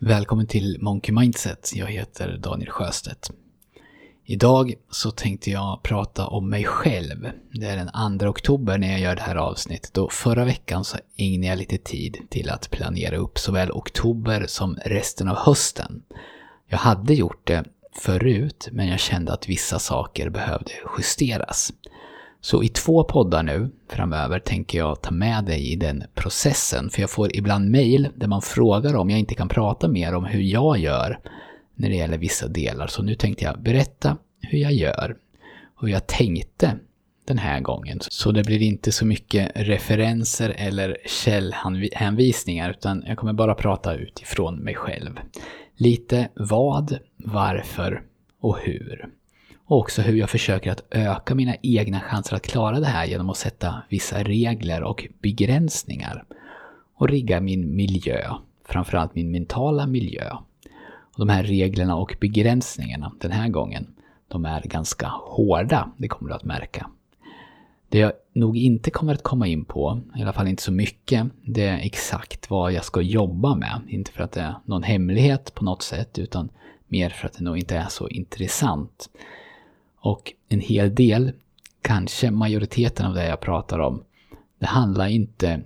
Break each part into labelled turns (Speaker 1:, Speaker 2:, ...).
Speaker 1: Välkommen till Monkey Mindset. Jag heter Daniel Sjöstedt. Idag så tänkte jag prata om mig själv. Det är den 2 oktober när jag gör det här avsnittet och förra veckan så ägnade jag lite tid till att planera upp såväl oktober som resten av hösten. Jag hade gjort det förut men jag kände att vissa saker behövde justeras. Så i två poddar nu framöver tänker jag ta med dig i den processen. För jag får ibland mejl där man frågar om jag inte kan prata mer om hur jag gör när det gäller vissa delar. Så nu tänkte jag berätta hur jag gör och hur jag tänkte den här gången. Så det blir inte så mycket referenser eller källhänvisningar utan jag kommer bara prata utifrån mig själv. Lite vad, varför och hur. Och också hur jag försöker att öka mina egna chanser att klara det här genom att sätta vissa regler och begränsningar. Och rigga min miljö, framförallt min mentala miljö. Och de här reglerna och begränsningarna den här gången, de är ganska hårda, det kommer du att märka. Det jag nog inte kommer att komma in på, i alla fall inte så mycket, det är exakt vad jag ska jobba med. Inte för att det är någon hemlighet på något sätt, utan mer för att det nog inte är så intressant. Och en hel del, kanske majoriteten av det jag pratar om, det handlar inte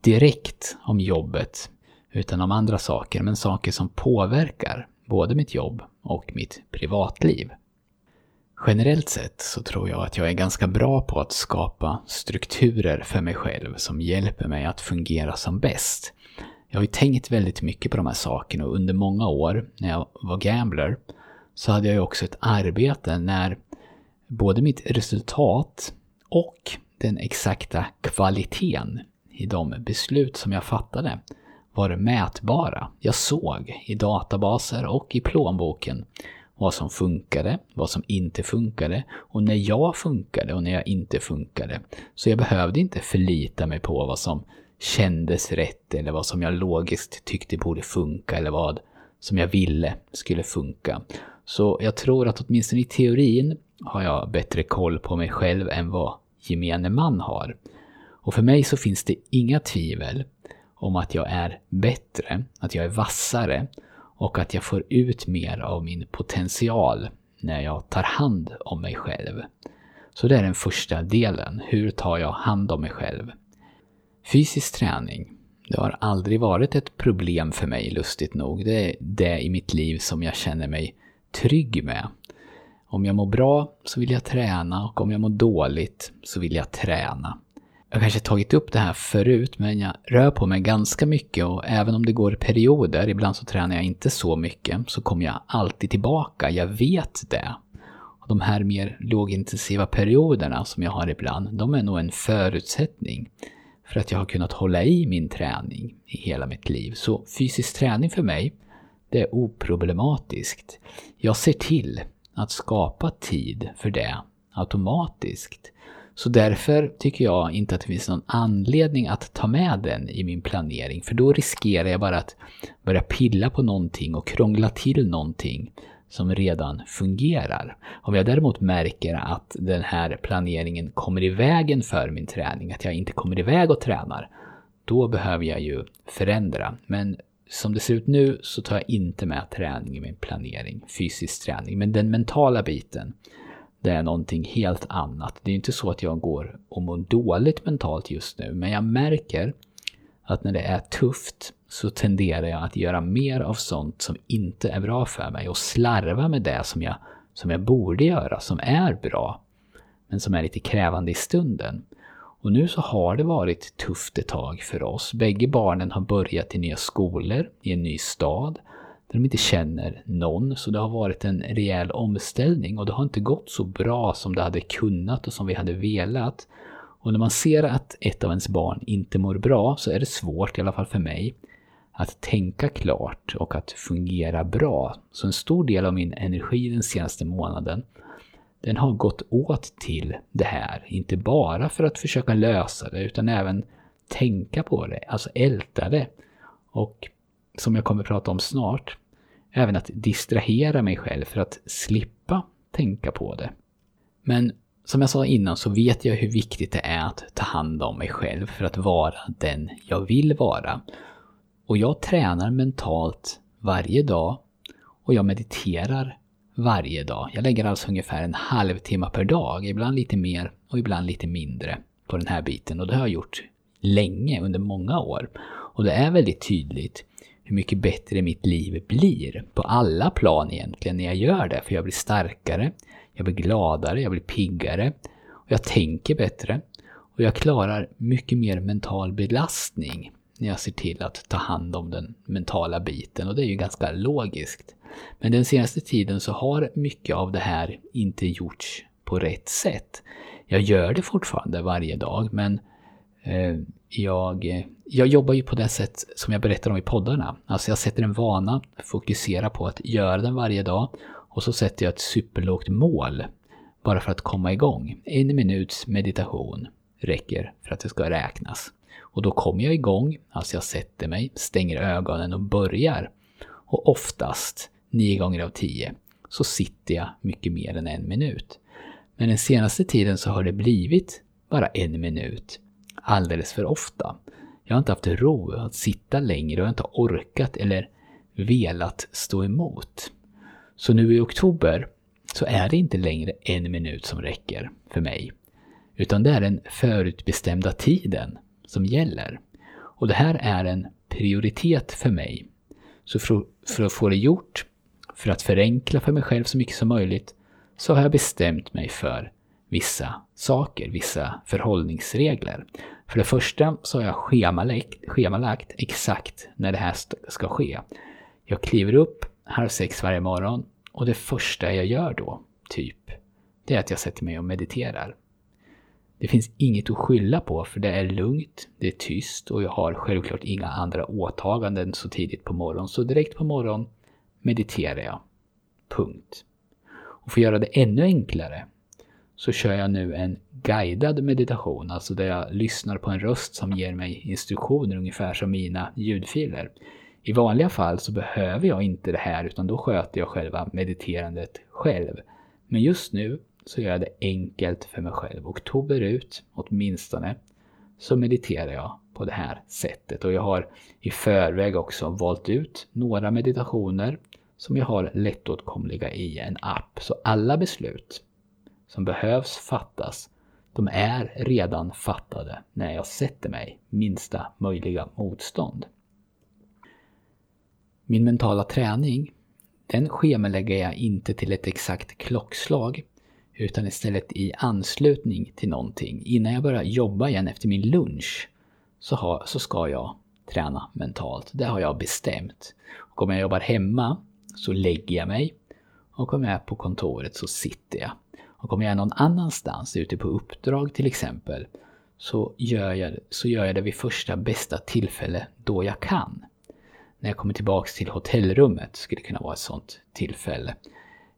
Speaker 1: direkt om jobbet utan om andra saker, men saker som påverkar både mitt jobb och mitt privatliv. Generellt sett så tror jag att jag är ganska bra på att skapa strukturer för mig själv som hjälper mig att fungera som bäst. Jag har ju tänkt väldigt mycket på de här sakerna och under många år när jag var gambler så hade jag ju också ett arbete när både mitt resultat och den exakta kvaliteten i de beslut som jag fattade var mätbara. Jag såg i databaser och i plånboken vad som funkade, vad som inte funkade och när jag funkade och när jag inte funkade. Så jag behövde inte förlita mig på vad som kändes rätt eller vad som jag logiskt tyckte borde funka eller vad som jag ville skulle funka. Så jag tror att åtminstone i teorin har jag bättre koll på mig själv än vad gemene man har. Och för mig så finns det inga tvivel om att jag är bättre, att jag är vassare och att jag får ut mer av min potential när jag tar hand om mig själv. Så det är den första delen. Hur tar jag hand om mig själv? Fysisk träning. Det har aldrig varit ett problem för mig, lustigt nog. Det är det i mitt liv som jag känner mig trygg med. Om jag mår bra så vill jag träna och om jag mår dåligt så vill jag träna. Jag har kanske tagit upp det här förut men jag rör på mig ganska mycket och även om det går perioder, ibland så tränar jag inte så mycket, så kommer jag alltid tillbaka. Jag vet det. Och de här mer lågintensiva perioderna som jag har ibland, de är nog en förutsättning för att jag har kunnat hålla i min träning i hela mitt liv. Så fysisk träning för mig, det är oproblematiskt. Jag ser till att skapa tid för det automatiskt. Så därför tycker jag inte att det finns någon anledning att ta med den i min planering. För då riskerar jag bara att börja pilla på någonting och krångla till någonting som redan fungerar. Om jag däremot märker att den här planeringen kommer i vägen för min träning, att jag inte kommer iväg och tränar, då behöver jag ju förändra. Men som det ser ut nu så tar jag inte med träning i min planering, fysisk träning. Men den mentala biten, det är någonting helt annat. Det är inte så att jag går och mår dåligt mentalt just nu, men jag märker att när det är tufft så tenderar jag att göra mer av sånt som inte är bra för mig och slarva med det som jag, som jag borde göra, som är bra, men som är lite krävande i stunden. Och nu så har det varit tufft ett tag för oss. Bägge barnen har börjat i nya skolor, i en ny stad, där de inte känner någon. Så det har varit en rejäl omställning och det har inte gått så bra som det hade kunnat och som vi hade velat. Och när man ser att ett av ens barn inte mår bra så är det svårt, i alla fall för mig, att tänka klart och att fungera bra. Så en stor del av min energi den senaste månaden den har gått åt till det här. Inte bara för att försöka lösa det utan även tänka på det, alltså älta det. Och som jag kommer att prata om snart, även att distrahera mig själv för att slippa tänka på det. Men som jag sa innan så vet jag hur viktigt det är att ta hand om mig själv för att vara den jag vill vara. Och jag tränar mentalt varje dag och jag mediterar varje dag. Jag lägger alltså ungefär en halvtimme per dag, ibland lite mer och ibland lite mindre på den här biten. Och det har jag gjort länge, under många år. Och det är väldigt tydligt hur mycket bättre mitt liv blir på alla plan egentligen när jag gör det. För jag blir starkare, jag blir gladare, jag blir piggare och jag tänker bättre. Och jag klarar mycket mer mental belastning när jag ser till att ta hand om den mentala biten och det är ju ganska logiskt. Men den senaste tiden så har mycket av det här inte gjorts på rätt sätt. Jag gör det fortfarande varje dag men eh, jag, eh, jag jobbar ju på det sätt som jag berättar om i poddarna. Alltså jag sätter en vana, fokuserar på att göra den varje dag och så sätter jag ett superlågt mål bara för att komma igång. En minuts meditation räcker för att det ska räknas. Och då kommer jag igång, alltså jag sätter mig, stänger ögonen och börjar. Och oftast, nio gånger av tio, så sitter jag mycket mer än en minut. Men den senaste tiden så har det blivit bara en minut. Alldeles för ofta. Jag har inte haft ro att sitta längre och jag har inte orkat eller velat stå emot. Så nu i oktober så är det inte längre en minut som räcker för mig. Utan det är den förutbestämda tiden som gäller. Och det här är en prioritet för mig. Så för, för att få det gjort, för att förenkla för mig själv så mycket som möjligt, så har jag bestämt mig för vissa saker, vissa förhållningsregler. För det första så har jag schemalagt, schemalagt exakt när det här ska ske. Jag kliver upp halv sex varje morgon och det första jag gör då, typ, det är att jag sätter mig och mediterar. Det finns inget att skylla på för det är lugnt, det är tyst och jag har självklart inga andra åtaganden så tidigt på morgonen. Så direkt på morgonen mediterar jag. Punkt. Och för att göra det ännu enklare så kör jag nu en guidad meditation, alltså där jag lyssnar på en röst som ger mig instruktioner ungefär som mina ljudfiler. I vanliga fall så behöver jag inte det här utan då sköter jag själva mediterandet själv. Men just nu så gör jag det enkelt för mig själv. Oktober ut, åtminstone, så mediterar jag på det här sättet. Och jag har i förväg också valt ut några meditationer som jag har lättåtkomliga i en app. Så alla beslut som behövs fattas, de är redan fattade när jag sätter mig minsta möjliga motstånd. Min mentala träning, den schemalägger jag inte till ett exakt klockslag utan istället i anslutning till någonting. Innan jag börjar jobba igen efter min lunch så, har, så ska jag träna mentalt. Det har jag bestämt. Och om jag jobbar hemma så lägger jag mig och om jag är på kontoret så sitter jag. Och om jag är någon annanstans, ute på uppdrag till exempel, så gör jag, så gör jag det vid första bästa tillfälle då jag kan. När jag kommer tillbaks till hotellrummet skulle det kunna vara ett sånt tillfälle.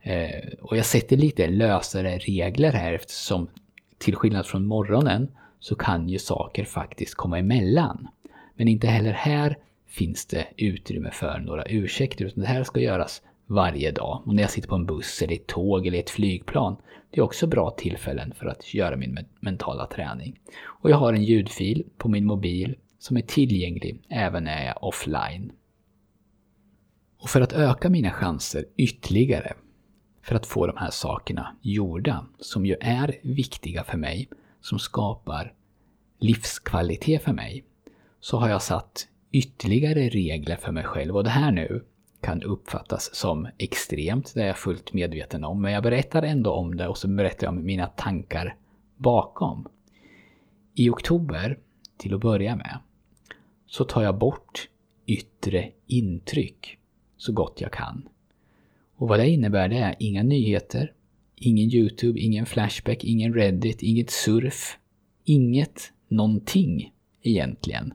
Speaker 1: Eh, och jag sätter lite lösare regler här eftersom till skillnad från morgonen så kan ju saker faktiskt komma emellan. Men inte heller här finns det utrymme för några ursäkter utan det här ska göras varje dag. Och när jag sitter på en buss eller ett tåg eller ett flygplan, det är också bra tillfällen för att göra min mentala träning. Och jag har en ljudfil på min mobil som är tillgänglig även när jag är offline. Och för att öka mina chanser ytterligare för att få de här sakerna gjorda, som ju är viktiga för mig, som skapar livskvalitet för mig, så har jag satt ytterligare regler för mig själv. Och det här nu kan uppfattas som extremt, det är jag fullt medveten om. Men jag berättar ändå om det och så berättar jag om mina tankar bakom. I oktober, till att börja med, så tar jag bort yttre intryck så gott jag kan. Och vad det innebär det är inga nyheter, ingen YouTube, ingen Flashback, ingen Reddit, inget surf, inget någonting egentligen.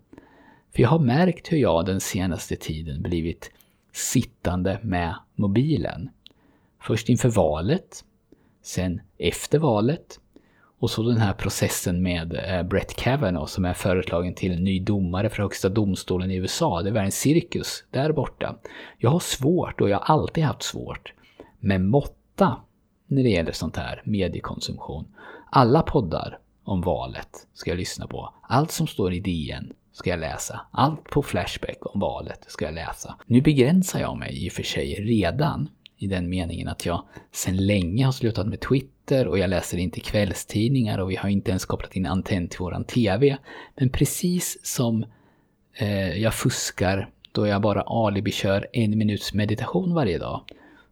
Speaker 1: För jag har märkt hur jag den senaste tiden blivit sittande med mobilen. Först inför valet, sen efter valet och så den här processen med eh, Brett Kavanaugh som är föreslagen till ny domare för högsta domstolen i USA. Det var en cirkus där borta. Jag har svårt, och jag har alltid haft svårt, med måtta när det gäller sånt här mediekonsumtion. Alla poddar om valet ska jag lyssna på. Allt som står i DN ska jag läsa. Allt på Flashback om valet ska jag läsa. Nu begränsar jag mig i och för sig redan i den meningen att jag sedan länge har slutat med Twitter och jag läser inte kvällstidningar och vi har inte ens kopplat in antenn till våran TV. Men precis som eh, jag fuskar då jag bara alibi-kör en minuts meditation varje dag,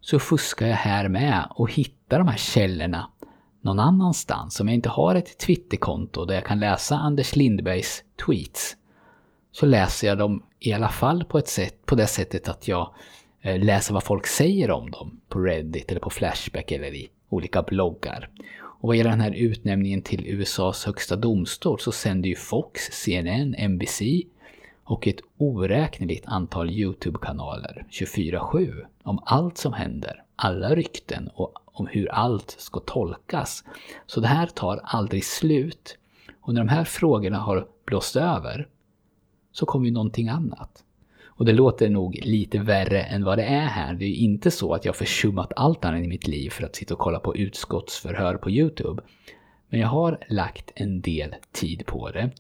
Speaker 1: så fuskar jag här med och hittar de här källorna någon annanstans. Om jag inte har ett Twitterkonto där jag kan läsa Anders Lindbergs tweets, så läser jag dem i alla fall på, ett sätt, på det sättet att jag eh, läser vad folk säger om dem på Reddit eller på Flashback eller i olika bloggar. Och vad gäller den här utnämningen till USAs högsta domstol så sänder ju Fox, CNN, NBC och ett oräkneligt antal YouTube-kanaler 24-7 om allt som händer, alla rykten och om hur allt ska tolkas. Så det här tar aldrig slut. Och när de här frågorna har blåst över så kommer ju någonting annat. Och det låter nog lite värre än vad det är här. Det är inte så att jag försummat allt annat i mitt liv för att sitta och kolla på utskottsförhör på YouTube. Men jag har lagt en del tid på det.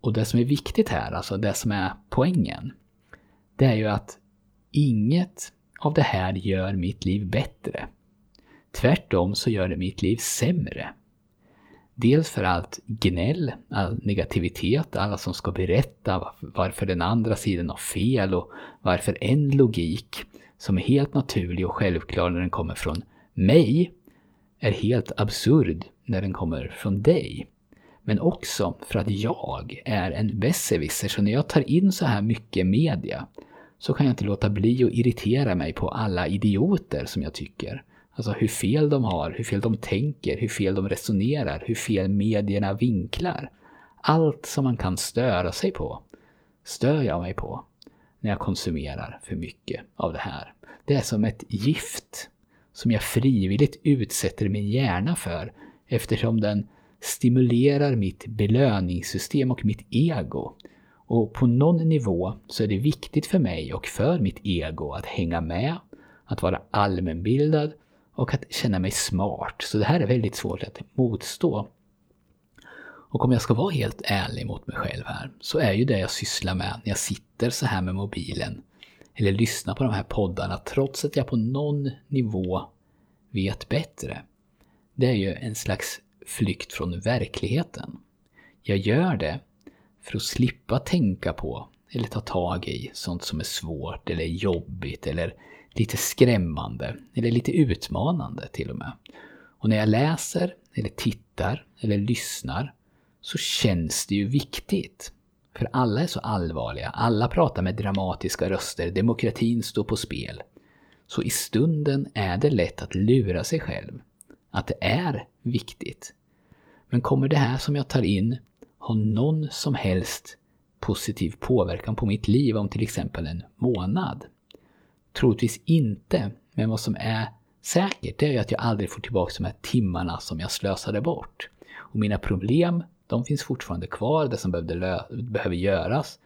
Speaker 1: Och det som är viktigt här, alltså det som är poängen, det är ju att inget av det här gör mitt liv bättre. Tvärtom så gör det mitt liv sämre. Dels för allt gnäll, all negativitet, alla som ska berätta varför den andra sidan har fel och varför en logik som är helt naturlig och självklar när den kommer från mig är helt absurd när den kommer från dig. Men också för att jag är en besserwisser, så när jag tar in så här mycket media så kan jag inte låta bli att irritera mig på alla idioter som jag tycker. Alltså hur fel de har, hur fel de tänker, hur fel de resonerar, hur fel medierna vinklar. Allt som man kan störa sig på, stör jag mig på när jag konsumerar för mycket av det här. Det är som ett gift som jag frivilligt utsätter min hjärna för eftersom den stimulerar mitt belöningssystem och mitt ego. Och på någon nivå så är det viktigt för mig och för mitt ego att hänga med, att vara allmänbildad och att känna mig smart. Så det här är väldigt svårt att motstå. Och om jag ska vara helt ärlig mot mig själv här, så är ju det jag sysslar med när jag sitter så här med mobilen eller lyssnar på de här poddarna, trots att jag på någon nivå vet bättre. Det är ju en slags flykt från verkligheten. Jag gör det för att slippa tänka på eller ta tag i sånt som är svårt eller jobbigt eller lite skrämmande eller lite utmanande till och med. Och när jag läser eller tittar eller lyssnar så känns det ju viktigt. För alla är så allvarliga, alla pratar med dramatiska röster, demokratin står på spel. Så i stunden är det lätt att lura sig själv. Att det är viktigt. Men kommer det här som jag tar in ha någon som helst positiv påverkan på mitt liv om till exempel en månad? Troligtvis inte, men vad som är säkert det är att jag aldrig får tillbaka de här timmarna som jag slösade bort. Och mina problem, de finns fortfarande kvar. Det som behövde behöver göras,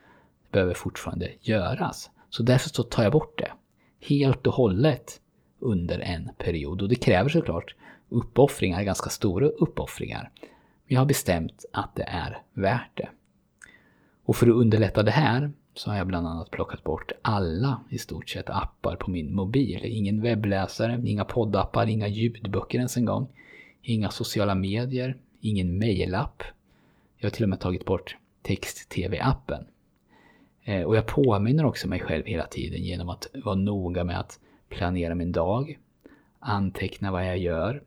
Speaker 1: behöver fortfarande göras. Så därför så tar jag bort det. Helt och hållet under en period. Och det kräver såklart uppoffringar, ganska stora uppoffringar. Men jag har bestämt att det är värt det. Och för att underlätta det här så har jag bland annat plockat bort alla i stort sett appar på min mobil. Ingen webbläsare, inga poddappar, inga ljudböcker ens en gång. Inga sociala medier, ingen mejlapp. Jag har till och med tagit bort text-tv-appen. Eh, och jag påminner också mig själv hela tiden genom att vara noga med att planera min dag, anteckna vad jag gör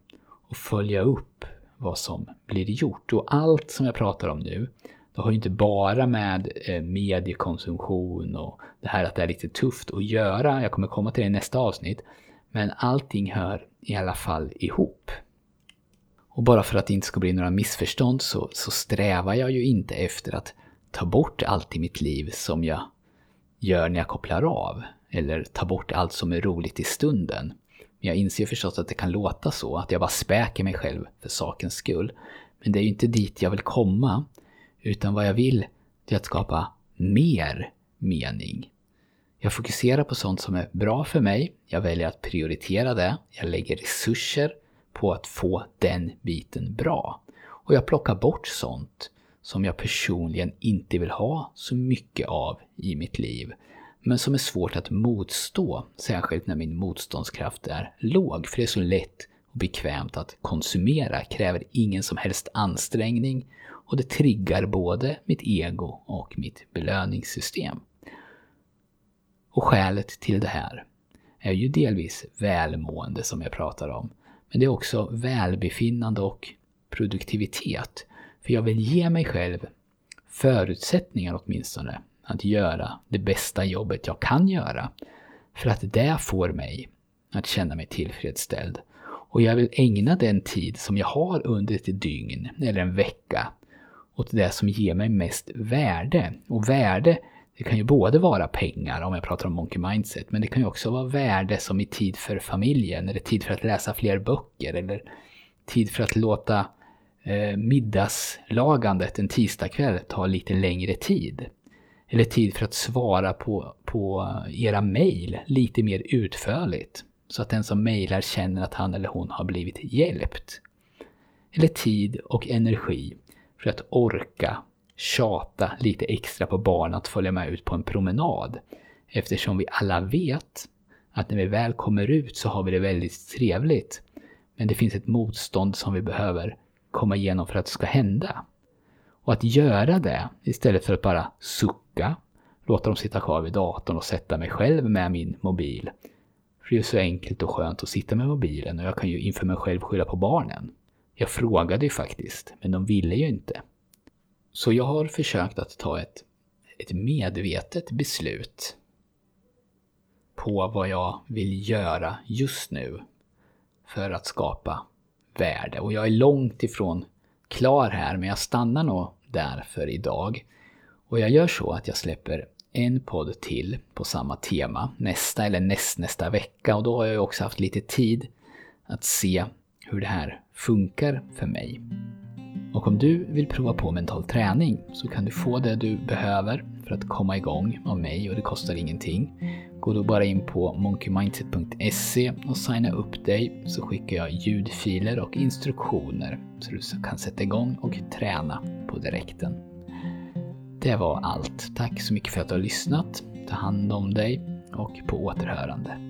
Speaker 1: och följa upp vad som blir gjort. Och allt som jag pratar om nu, det har ju inte bara med eh, mediekonsumtion och det här att det är lite tufft att göra. Jag kommer komma till det i nästa avsnitt. Men allting hör i alla fall ihop. Och bara för att det inte ska bli några missförstånd så, så strävar jag ju inte efter att ta bort allt i mitt liv som jag gör när jag kopplar av. Eller ta bort allt som är roligt i stunden. Men jag inser förstås att det kan låta så, att jag bara späker mig själv för sakens skull. Men det är ju inte dit jag vill komma. Utan vad jag vill, det är att skapa mer mening. Jag fokuserar på sånt som är bra för mig. Jag väljer att prioritera det. Jag lägger resurser på att få den biten bra. Och jag plockar bort sånt som jag personligen inte vill ha så mycket av i mitt liv. Men som är svårt att motstå, särskilt när min motståndskraft är låg. För det är så lätt och bekvämt att konsumera, kräver ingen som helst ansträngning och det triggar både mitt ego och mitt belöningssystem. Och skälet till det här är ju delvis välmående som jag pratar om. Men det är också välbefinnande och produktivitet. För jag vill ge mig själv förutsättningar åtminstone att göra det bästa jobbet jag kan göra. För att det får mig att känna mig tillfredsställd. Och jag vill ägna den tid som jag har under ett dygn eller en vecka åt det som ger mig mest värde. Och värde, det kan ju både vara pengar om jag pratar om Monkey Mindset, men det kan ju också vara värde som i tid för familjen, eller tid för att läsa fler böcker, eller tid för att låta eh, middagslagandet en tisdagkväll ta lite längre tid. Eller tid för att svara på, på era mejl lite mer utförligt. Så att den som mejlar känner att han eller hon har blivit hjälpt. Eller tid och energi för att orka tjata lite extra på barn att följa med ut på en promenad. Eftersom vi alla vet att när vi väl kommer ut så har vi det väldigt trevligt. Men det finns ett motstånd som vi behöver komma igenom för att det ska hända. Och att göra det istället för att bara sucka, låta dem sitta kvar vid datorn och sätta mig själv med min mobil. För det är så enkelt och skönt att sitta med mobilen och jag kan ju inför mig själv skylla på barnen. Jag frågade ju faktiskt, men de ville ju inte. Så jag har försökt att ta ett, ett medvetet beslut på vad jag vill göra just nu för att skapa värde. Och jag är långt ifrån klar här, men jag stannar nog där för idag. Och jag gör så att jag släpper en podd till på samma tema nästa eller nästnästa vecka och då har jag också haft lite tid att se hur det här funkar för mig. Och om du vill prova på mental träning så kan du få det du behöver för att komma igång av mig och det kostar ingenting. Gå då bara in på monkeymindset.se och signa upp dig så skickar jag ljudfiler och instruktioner så du kan sätta igång och träna på direkten. Det var allt. Tack så mycket för att du har lyssnat. Ta hand om dig och på återhörande.